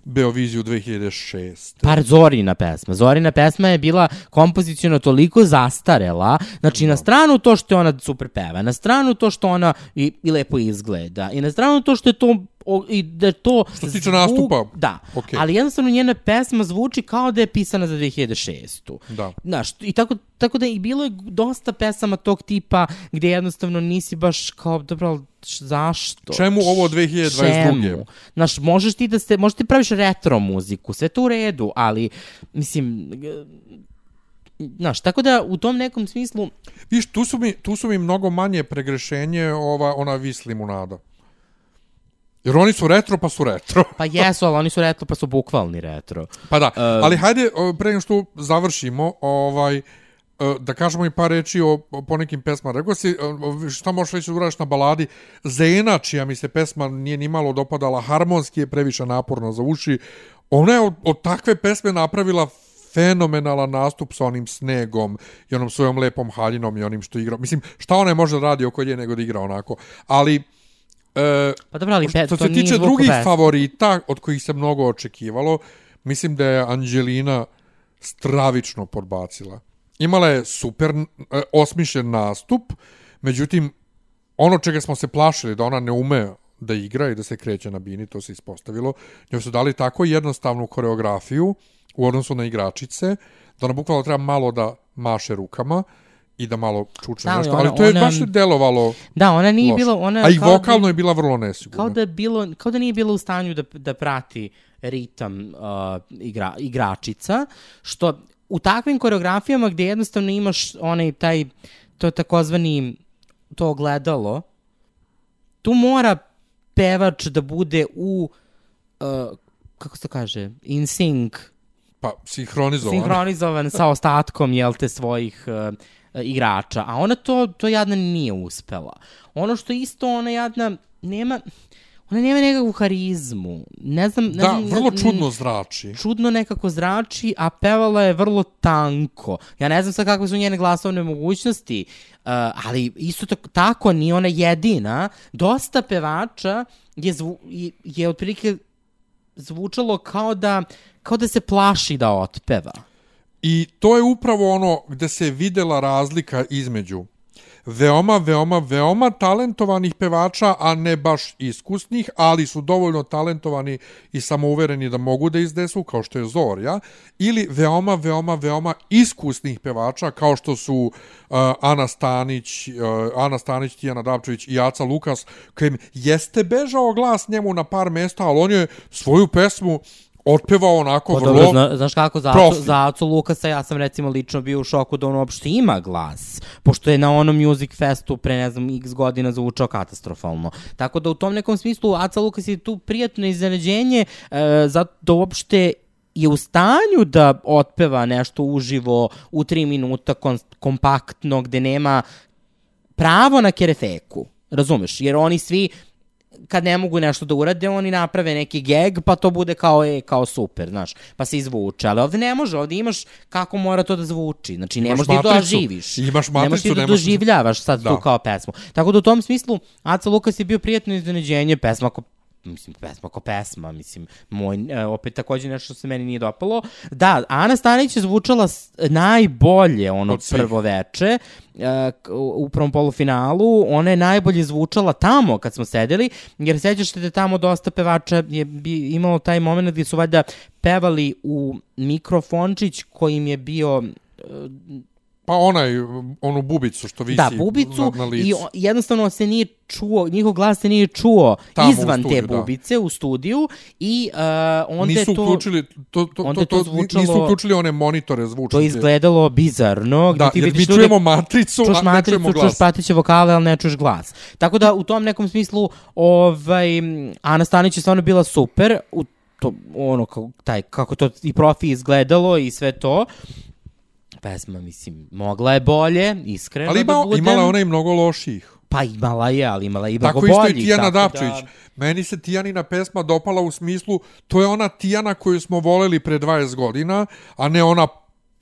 Beoviziju 2006. Par Zorina pesma. Zorina pesma je bila kompozicijono toliko zastarela, znači na stranu to što je ona super peva, na stranu to što ona i, i lepo izgleda, i na stranu to što je to o, i da je to Što se tiče nastupa, da, okej. ali jednostavno njena pesma zvuči kao da je pisana za 2006. Da. Znaš, i tako, tako da i bilo je dosta pesama tog tipa gde jednostavno nisi baš kao, dobro, zašto? Čemu ovo 2022? Čemu? Znaš, možeš ti da se, možeš ti praviš retro muziku, sve to u redu, ali, mislim, znaš, tako da u tom nekom smislu, Viš, tu su mi, tu su mi mnogo manje pregrešenje ova, ona vis limunada. Jer oni su retro, pa su retro. pa jesu, ali oni su retro, pa su bukvalni retro. Pa da, ali hajde, pre nego što završimo, ovaj, e, da kažemo i par reči o, o ponekim pesmama. Rekao si, e, šta možeš reći da uradiš na baladi? Zena, čija mi se pesma nije ni malo dopadala, harmonski je previše naporno za uši. Ona je od, od takve pesme napravila fenomenalan nastup sa onim snegom i onom svojom lepom haljinom i onim što igra. Mislim, šta ona može da radi oko nje nego da igra onako. Ali, e, Pa dobro, ali pe, što to se tiče drugih pesme. favorita od kojih se mnogo očekivalo, mislim da je Anđelina stravično podbacila. Imala je super e, osmišljen nastup, međutim, ono čega smo se plašili, da ona ne ume da igra i da se kreće na bini, to se ispostavilo. Njoj su dali tako jednostavnu koreografiju u odnosu na igračice, da ona bukvalno treba malo da maše rukama i da malo čuče Da, nešto, ona- ali to je ona- baš delovalo Da, ona nije loše. bilo... Ona, A i da- vokalno je bila vrlo nesigurna. kao da bilo kao da nije bilo u stanju da da prati ritam uh, igra, igračica što u takvim koreografijama gdje jednostavno imaš onaj taj to takozvani to ogledalo tu mora pevač da bude u uh, kako se kaže in sync Pa, sinhronizovan. sinhronizovan sa ostatkom jel te svojih uh, igrača, a ona to to jadna nije uspela. Ono što isto ona jadna nema ona nema nekakvu harizmu. Ne znam, ne Da, znam, vrlo ne- čudno zrači. čudno nekako zrači, a pevala je vrlo tanko. Ja ne znam sad kakve su njene glasovne mogućnosti, uh, ali isto tako, tako ni ona jedina. Dosta pevača je, zvu, je, je otprilike zvučalo kao da, kao da se plaši da otpeva. I to je upravo ono gde se videla razlika između veoma, veoma, veoma talentovanih pevača, a ne baš iskusnih, ali su dovoljno talentovani i samouvereni da mogu da izdesu, kao što je Zorja, ili veoma, veoma, veoma iskusnih pevača, kao što su uh, Ana Stanić, uh, Ana Stanić, Tijana Davčević i Aca Lukas, kojim jeste bežao glas njemu na par mesta, ali on je svoju pesmu otpevao onako Pa vrlo... dobro, zna, znaš kako, za profi. za Acu Lukasa ja sam recimo lično bio u šoku da on uopšte ima glas, pošto je na onom Music Festu pre ne znam x godina zvučao katastrofalno. Tako da u tom nekom smislu Aca Lukas je tu prijatno iznenađenje, e, zato da uopšte je u stanju da otpeva nešto uživo u tri minuta kon, kompaktno gde nema pravo na kerefeku. Razumeš? Jer oni svi kad ne mogu nešto da urade, oni naprave neki gag, pa to bude kao, e, kao super, znaš, pa se izvuče. Ali ovde ne može, ovde imaš kako mora to da zvuči. Znači, ne možeš ti da matricu, doživiš. imaš ne možeš matricu, ti da doživljavaš sad Da. tu kao pesmu. Tako da u tom smislu, Aca Lukas je bio prijatno iznenađenje, pesma ko mislim, pesma ko pesma, mislim, moj, e, opet takođe nešto što se meni nije dopalo. Da, Ana Stanić je zvučala najbolje ono prvo veče, e, u prvom polufinalu, ona je najbolje zvučala tamo kad smo sedeli, jer sećaš se da tamo dosta pevača je bi, imalo taj moment gdje su valjda pevali u mikrofončić kojim je bio Pa onaj, onu bubicu što visi da, bubicu na, na licu. i jednostavno se nije čuo, njihov glas se nije čuo Tamo izvan studiju, te da. bubice u studiju i uh, onda nisu to, uključili, to, to, onda to, to to, nisu zvučalo- uključili one monitore zvučne. to izgledalo bizarno. Da, ti jer mi čujemo matricu, čuš a ne matricu, čujemo čuš glas. prateće vokale, ali ne čuješ glas. Tako da u tom nekom smislu ovaj, Ana Stanić je stvarno bila super, u to, ono, kako, taj, kako to i profi izgledalo i sve to. Pesma, mislim, mogla je bolje, iskreno Ali ima, da budem. imala ona i mnogo loših. Pa imala je, ali imala je i mnogo Tako isto boljih. i Tijana Dapčević. Da... Meni se Tijanina pesma dopala u smislu, to je ona Tijana koju smo voleli pre 20 godina, a ne ona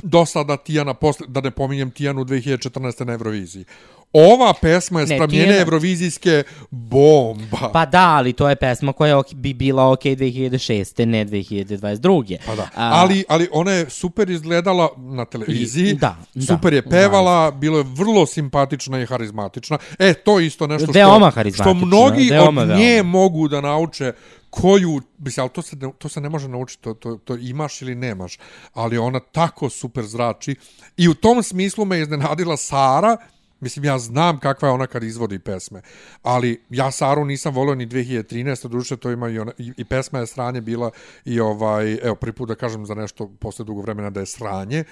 dosada Tijana, posle, da ne pominjem Tijanu 2014. na Euroviziji. Ova pesma je Ne, sprem njene Tijana- evrovizijske bomba. Pa da, ali to je pesma koja bi bila ok 2006. ne 2022. Pa da. A, Ali, ali ona je super izgledala na televiziji, I- da, da, super je pevala, bilo je vrlo simpatična i harizmatična. E, to je isto nešto što, Veoma što harizmatična, mnogi veoma, od veoma. nje mogu da nauče koju, mislim, ali to se, ne, to se ne može naučiti, to, to, to imaš ili nemaš, ali ona tako super zrači i u tom smislu me iznenadila Sara, Mislim, ja znam kakva je ona kad izvodi pesme, ali ja Saru nisam volio ni 2013. Duše, to ima i, ona, i, i pesma je sranje bila i ovaj, evo, prvi put da kažem za nešto posle dugo vremena da je sranje.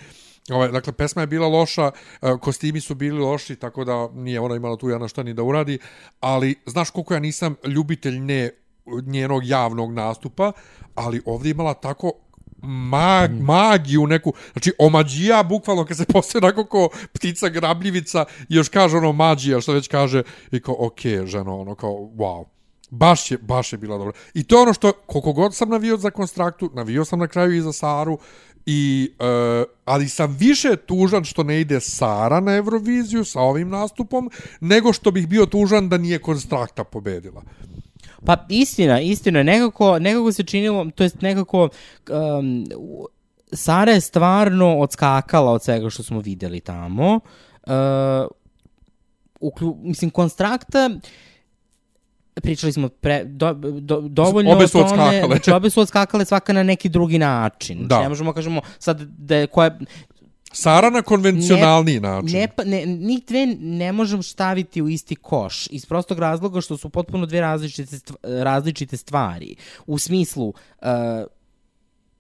Ovaj, dakle, pesma je bila loša, e, kostimi su bili loši, tako da nije ona imala tu jedna šta ni da uradi, ali znaš koliko ja nisam ljubitelj ne njenog javnog nastupa, ali ovdje imala tako mag, magiju neku, znači omađija bukvalno kad se postoje onako ko ptica grabljivica i još kaže ono mađija što već kaže i kao ok ženo ono kao wow. Baš je, baš je bila dobra. I to je ono što koliko god sam navio za konstraktu navio sam na kraju i za Saru I, uh, ali sam više tužan što ne ide Sara na Euroviziju sa ovim nastupom, nego što bih bio tužan da nije Konstrakta pobedila. Pa istina, istina, nekako, nekako se činilo, to jest nekako, um, Sara je stvarno odskakala od svega što smo videli tamo. Uh, uklju, mislim, Konstrakta, pričali smo pre, do, do, dovoljno Obe o su tome, odskakale. znači obe su odskakale svaka na neki drugi način. Da. Znači, ne možemo kažemo sad da je, koja, Sara na konvencionalniji način. Ne, pa, ne, njih dve ne možemo staviti u isti koš iz prostog razloga što su potpuno dve različite, stva- različite stvari. U smislu, uh,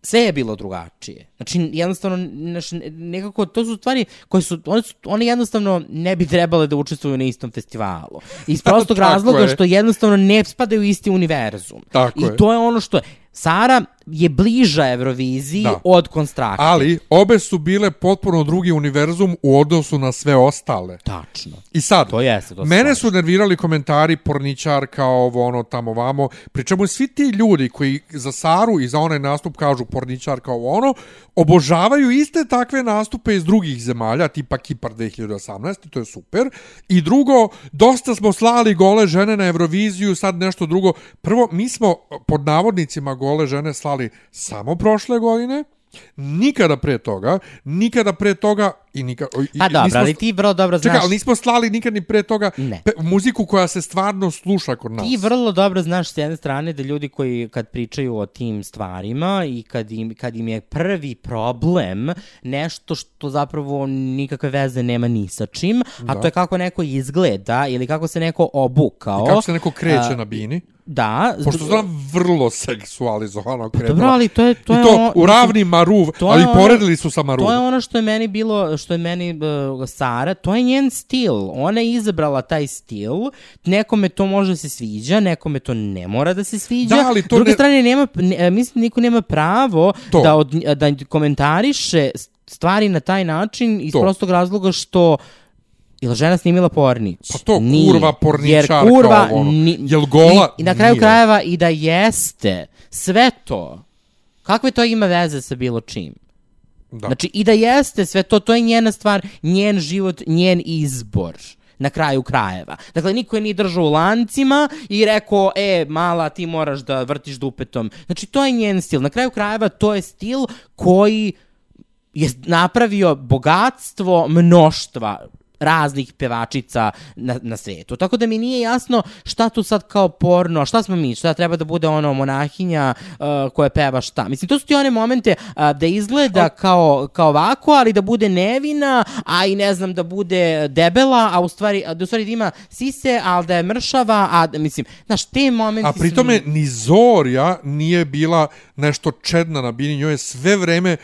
sve je bilo drugačije. Znači, jednostavno, znaš, nekako, to su stvari koje su, one, su, one jednostavno ne bi trebale da učestvuju na istom festivalu. Iz prostog razloga je. što jednostavno ne spadaju u isti univerzum. Tako I je. to je ono što je. Sara je bliža Euroviziji Da. od Konstrakte. Ali, obe su bile potpuno drugi univerzum u odnosu na sve ostale. Tačno. I sad, To jeste, to mene su nervirali komentari porničar kao ovo ono tamo vamo, pri čemu svi ti ljudi koji za Saru i za onaj nastup kažu porničar kao ono, obožavaju iste takve nastupe iz drugih zemalja, tipa Kipar 2018, to je super. I drugo, dosta smo slali gole žene na Euroviziju, sad nešto drugo. Prvo, mi smo pod navodnicima gole žene slali samo prošle godine, nikada pre toga, nikada pre toga i nikada... Pa dobro, ali ti vrlo dobro znaš... Čekaj, ali nismo slali nikad ni pre toga Ne. pe, muziku koja se stvarno sluša kod nas. Ti vrlo dobro znaš s jedne strane da ljudi koji kad pričaju o tim stvarima i kad im, kad im je prvi problem nešto što zapravo nikakve veze nema ni sa čim, a to je kako neko izgleda ili kako se neko obukao. I kako se neko kreće a, na bini. Da. Pošto znam vrlo seksualizovano kretala. Dobro, ali to je... To I je to ono- u ravni Maruv, to ali ono- poredili su sa Maruv. To je ono što je meni bilo, što je meni uh, Sara, to je njen stil. Ona je izabrala taj stil. Nekome to može se sviđa, nekome to ne mora da se sviđa. Da, ali to druge ne- strane, nema, ne, e, mislim niko nema pravo To. da, od, da komentariše stvari na taj način iz To. prostog razloga što Jel žena snimila pornić? Pa to, Nije. kurva porničarka, Jer kurva ovo, ono. ni, Jel gola? I, na kraju Nije. krajeva i da jeste. Sve to. Kakve to ima veze sa bilo čim? Da. Znači, i da jeste sve to, to je njena stvar, njen život, njen izbor na kraju krajeva. Dakle, niko je nije držao u lancima i rekao, e, mala, ti moraš da vrtiš dupetom. Znači, to je njen stil. Na kraju krajeva, to je stil koji je napravio bogatstvo mnoštva raznih pevačica na, na svetu. Tako da mi nije jasno šta tu sad kao porno, šta smo mi, šta treba da bude ono monahinja uh, koja peva šta. Mislim, to su ti one momente uh, da izgleda kao, kao ovako, ali da bude nevina, a i ne znam, da bude debela, a u stvari, da u stvari da ima sise, ali da je mršava, a da, mislim, znaš, te momente A su pritome mi- ni Zorja nije bila nešto čedna na bini, njoj je sve vreme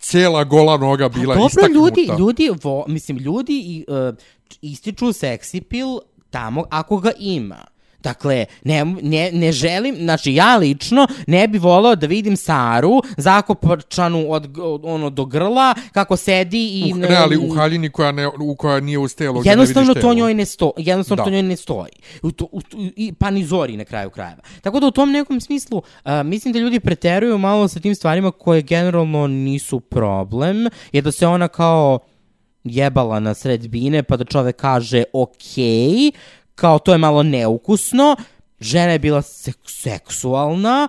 cijela gola noga bila Dobro, istaknuta. ljudi, ljudi, vo, mislim, ljudi i, uh, ističu seksi pil tamo ako ga ima. Dakle, ne, ne, ne želim, znači ja lično ne bi volao da vidim Saru zakopačanu od, od ono do grla, kako sedi i... U, ne, ali u haljini koja, ne, u koja nije uz telo. gdje ne Jednostavno vidiš to njoj ne stoji. Jednostavno Da. to njoj ne stoji. U to, u, i, pa ni zori na kraju krajeva. Tako da u tom nekom smislu uh, mislim da ljudi preteruju malo sa tim stvarima koje generalno nisu problem. Je da se ona kao jebala na sred bine pa da čovek kaže okej, kao to je malo neukusno. Žena je bila sek seksualna,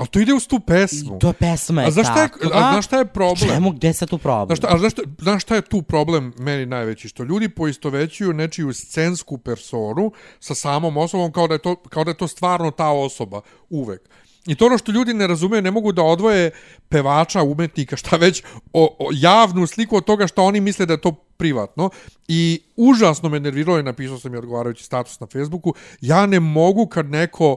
Ali to ide uz tu pesmu. i to pesma je A znaš šta je, takva. a znaš šta je problem? Čemu, gde sad tu problem? Znaš šta, a znaš šta, znaš šta je tu problem meni najveći? Što ljudi poistovećuju nečiju scensku personu sa samom osobom kao da je to, kao da je to stvarno ta osoba. Uvek. I to ono što ljudi ne razumeju, ne mogu da odvoje pevača, umetnika, šta već, o, o javnu sliku od toga što oni misle da je to privatno. I užasno me nerviralo i napisao sam i odgovarajući status na Facebooku. Ja ne mogu kad neko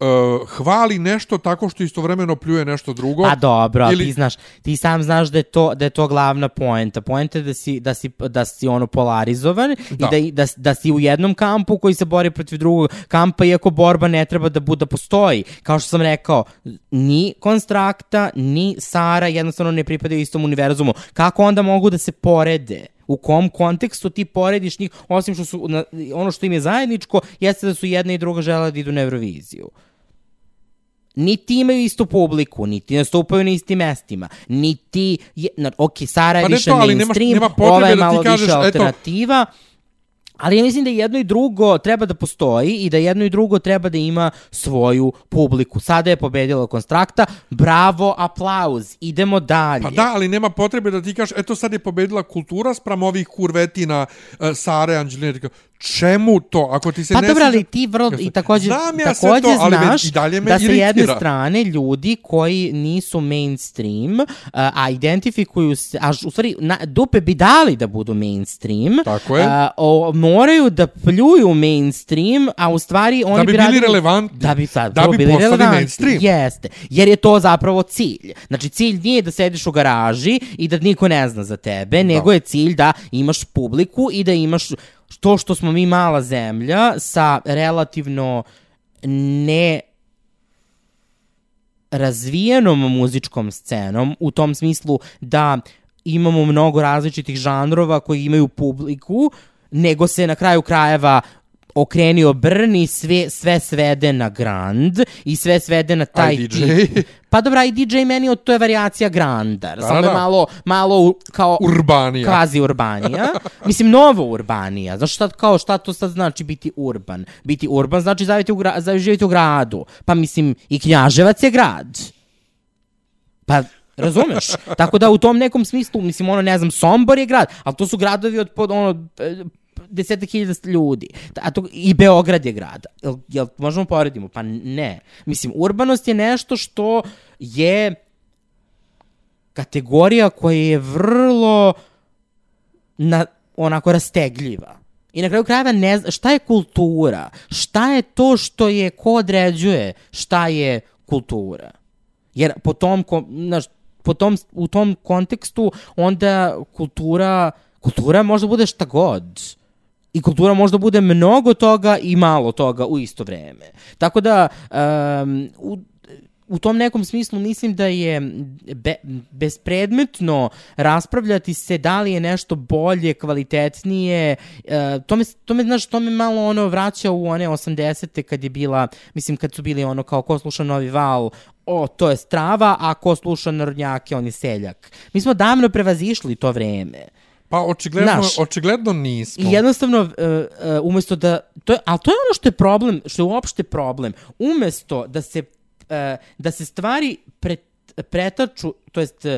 uh, hvali nešto tako što istovremeno pljuje nešto drugo. Pa dobro, ali Ili- ti znaš, ti sam znaš da je to da je to glavna poenta. Poenta je da si da si da si ono polarizovan Da. i da, da da si u jednom kampu koji se bori protiv drugog kampa iako borba ne treba da bude da postoji. Kao što sam rekao, ni Konstrakta, ni Sara jednostavno ne pripadaju istom univerzumu. Kako onda mogu da se porede? U kom kontekstu ti porediš njih, osim što su, na, ono što im je zajedničko, jeste da su jedna i druga žela da idu na Euroviziju. Niti imaju istu publiku, niti nastupaju na istim mestima, niti, je, na, ok, Sara je Pa više to, mainstream, nema potrebe ova je da malo kažeš, više eto- alternativa, Ali ja mislim da jedno i drugo treba da postoji i da jedno i drugo treba da ima svoju publiku. Sada je pobedila Konstrakta, bravo, aplauz, idemo dalje. Pa da, ali nema potrebe da ti kažeš, eto sad je pobedila kultura spram ovih kurvetina uh, Sare, Anđeline. Čemu to? Ako ti se Pa ne dobro, ali ti vrlo, i takođe, Znam ja takođe to, ali me- znaš i dalje me da sa jedne strane ljudi koji nisu mainstream, a, a identifikuju se, a u stvari na, dupe bi dali da budu mainstream, Tako je. a, o, moraju da pljuju mainstream, a u stvari oni bi bili radili- relevantni. Da bi, sad, Da bi bili postali relevantni. mainstream. Jeste, jer je to zapravo cilj. Znači cilj nije da sediš u garaži i da niko ne zna za tebe, nego je cilj da imaš publiku i da imaš to što smo mi mala zemlja sa relativno ne razvijenom muzičkom scenom u tom smislu da imamo mnogo različitih žanrova koji imaju publiku, nego se na kraju krajeva okrenio Brni, sve, sve svede na grand i sve svede na taj DJ? tip. Pa dobra, i DJ meni od to je varijacija granda. Da, Samo da, da. malo, malo u- kao Urbanija. kvazi urbanija. Mislim, novo urbanija. Znaš šta, kao, šta to sad znači biti urban? Biti urban znači zaviti u, gra, živjeti u gradu. Pa mislim, i Knjaževac je grad. Pa, razumeš? Tako da u tom nekom smislu, mislim, ono, ne znam, Sombor je grad, ali to su gradovi od, pod, ono, e, desetak hiljada ljudi. A to, I Beograd je grad. Jel, jel možemo poredimo? Pa ne. Mislim, urbanost je nešto što je kategorija koja je vrlo na, onako rastegljiva. I na kraju krajeva ne zna, šta je kultura? Šta je to što je, ko određuje šta je kultura? Jer po tom, ko- znaš, po tom, u tom kontekstu onda kultura, kultura možda bude šta god. I kultura možda bude mnogo toga i malo toga u isto vreme. Tako da, um, u, u tom nekom smislu mislim da je be, bespredmetno raspravljati se da li je nešto bolje, kvalitetnije. E, to, me, to, me, znaš, to me malo ono vraća u one 80. kad je bila, mislim kad su bili ono kao ko sluša Novi Val, o, to je strava, a ko sluša narodnjake, on je seljak. Mi smo davno prevazišli to vreme. Pa očigledno, Znaš. očigledno nismo. I jednostavno, uh, uh, umesto da, to je, ali to je ono što je problem, što je uopšte problem. Umesto da se, uh, da se stvari pre, pretaču, to jest, uh,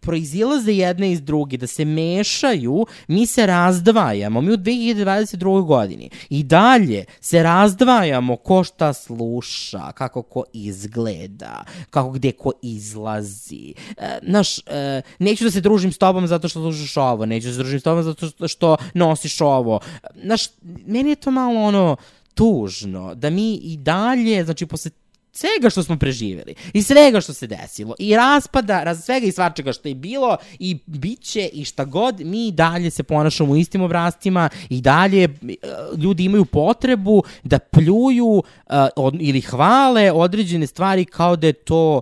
proizilaze jedne iz druge, da se mešaju, mi se razdvajamo. Mi u 2022. godini i dalje se razdvajamo ko šta sluša, kako ko izgleda, kako gde ko izlazi. E, znaš, e, neću da se družim s tobom zato što slušaš ovo, neću da se družim s tobom zato što nosiš ovo. Znaš, meni je to malo ono tužno, da mi i dalje, znači posle svega što smo preživjeli i svega što se desilo i raspada, raz, svega i svačega što je bilo i bit će i šta god, mi dalje se ponašamo u istim obrazcima i dalje e, ljudi imaju potrebu da pljuju uh, od, ili hvale određene stvari kao da je to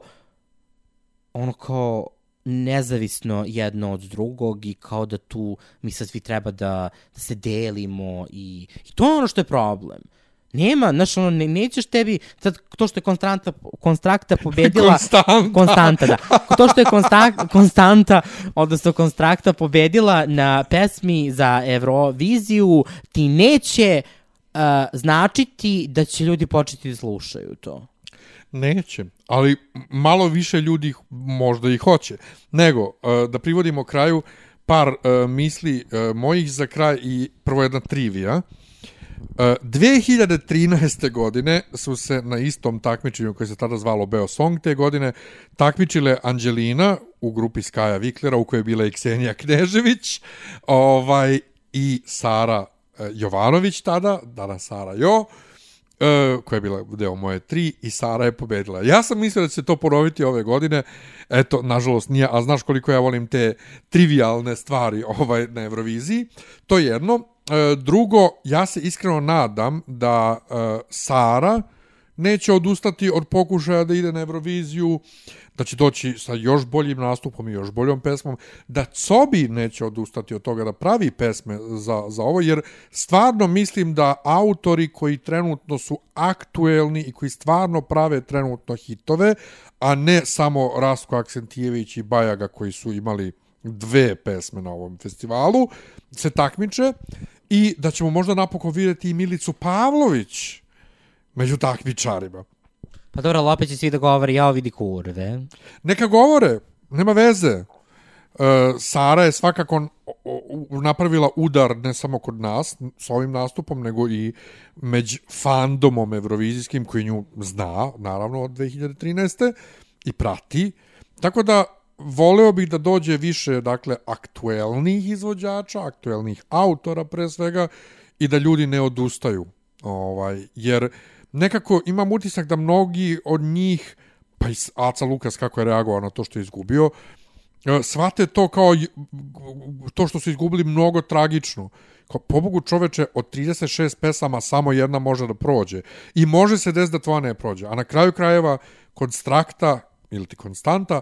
ono kao nezavisno jedno od drugog i kao da tu mi sad svi treba da, da se delimo i, i to je ono što je problem. Nema, znaš, ono, ne, nećeš tebi, sad to što je konstanta, konstrakta pobedila... Konstanta. Konstanta, da. To što je konstanta, konstanta, odnosno konstrakta pobedila na pesmi za Euroviziju, ti neće uh, značiti da će ljudi početi da slušaju to. Neće, ali malo više ljudi možda i hoće. Nego, uh, da privodimo kraju par uh, misli uh, mojih za kraj i prvo jedna trivija. Uh, 2013. godine su se na istom takmičenju koje se tada zvalo Beo Song te godine takmičile Anđelina u grupi Skaja Viklera u kojoj je bila i Ksenija Knežević ovaj, i Sara uh, Jovanović tada, danas Sara Jo e, koja je bila deo moje tri i Sara je pobedila. Ja sam mislio da će se to ponoviti ove godine, eto, nažalost nije, a znaš koliko ja volim te trivialne stvari ovaj na Euroviziji. To je jedno. E, drugo, ja se iskreno nadam da e, Sara neće odustati od pokušaja da ide na Euroviziju, da će doći sa još boljim nastupom i još boljom pesmom, da Cobi neće odustati od toga da pravi pesme za, za ovo, jer stvarno mislim da autori koji trenutno su aktuelni i koji stvarno prave trenutno hitove, a ne samo Rasko Aksentijević i Bajaga koji su imali dve pesme na ovom festivalu, se takmiče i da ćemo možda napokon vidjeti i Milicu Pavlović među takmičarima. Pa dobro, ali opet će svi da govori, ja vidi kurve. Neka govore, nema veze. E, Sara je svakako napravila udar ne samo kod nas s ovim nastupom, nego i među fandomom evrovizijskim koji nju zna, naravno, od 2013. i prati. Tako da voleo bih da dođe više, dakle, aktuelnih izvođača, aktuelnih autora pre svega i da ljudi ne odustaju. Ovaj, jer nekako imam utisak da mnogi od njih, pa i Aca Lukas kako je reagovao na to što je izgubio, e, shvate to kao to što su izgubili mnogo tragično. Kao, pobogu čoveče, od 36 pesama samo jedna može da prođe. I može se desiti da tvoja ne prođe. A na kraju krajeva, konstrakta, ili ti konstanta,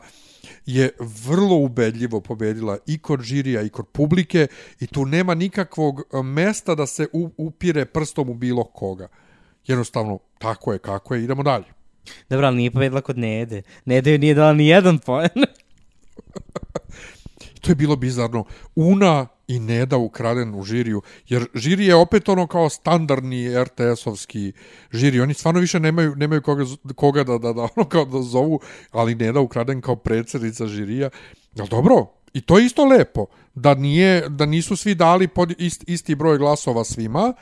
je vrlo ubedljivo pobedila i kod žirija i kod publike i tu nema nikakvog e, mesta da se upire prstom u bilo koga. Jednostavno, tako je kako je, idemo dalje. Dobro, ali nije pobedila kod Nede. Nede joj nije dala ni jedan poen. To je bilo bizarno. Una i Neda ukraden u žiriju, jer žiri je opet ono kao standardni RTS-ovski žiri. Oni stvarno više nemaju, nemaju koga, koga da, da, da, ono kao da zovu, ali Neda ukraden kao predsjednica žirija. Jel dobro? I to je isto lepo. Da, nije, da nisu svi dali pod ist, isti broj glasova svima,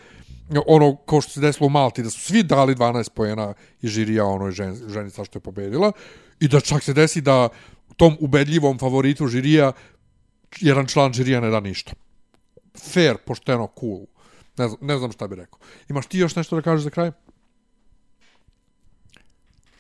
ono kao što se desilo u Malti, da su svi dali 12 pojena i žirija onoj žen, ženica što je pobedila i da čak se desi da tom ubedljivom favoritu žirija jedan član žirija ne da ništa. Fair, pošteno, cool. Ne znam, ne znam šta bi rekao. Imaš ti još nešto da kažeš za kraj?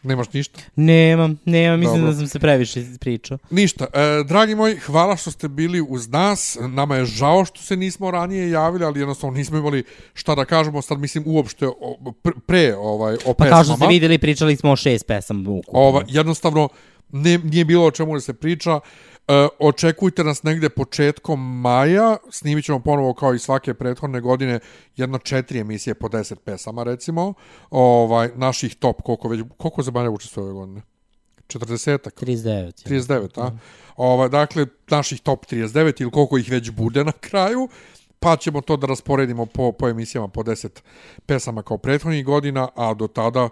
Nemaš ništa? Nemam, nemam, mislim Dobro. da sam se previše pričao. Ništa. E, dragi moji, hvala što ste bili uz nas. Nama je žao što se nismo ranije javili, ali jednostavno nismo imali šta da kažemo. Sad mislim uopšte o, pre, pre ovaj, o Pa kao što ste pesmama. vidjeli, pričali smo o šest pesama. Ova, jednostavno, ne, nije bilo o čemu da se priča. E, očekujte nas negde početkom maja. Snimit ćemo ponovo kao i svake prethodne godine jedno četiri emisije po deset pesama, recimo. Ovaj, naših top, koliko već, koliko zemalja učestvuje ove godine? 40-ak? 39. je. 39, a? Ova, dakle, naših top 39 ili koliko ih već bude na kraju, pa ćemo to da rasporedimo po, po emisijama po 10 pesama kao prethodnih godina, a do tada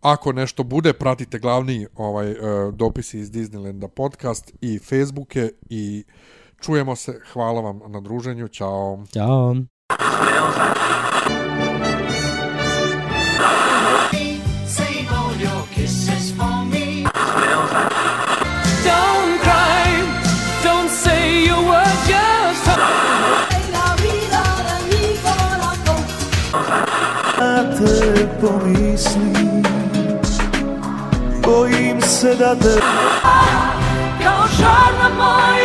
ako nešto bude, pratite glavni ovaj e, dopisi iz Disneylanda podcast i Facebooke i čujemo se. Hvala vam na druženju. Ćao. Ćao. Save cidade. Ah, kao žar na.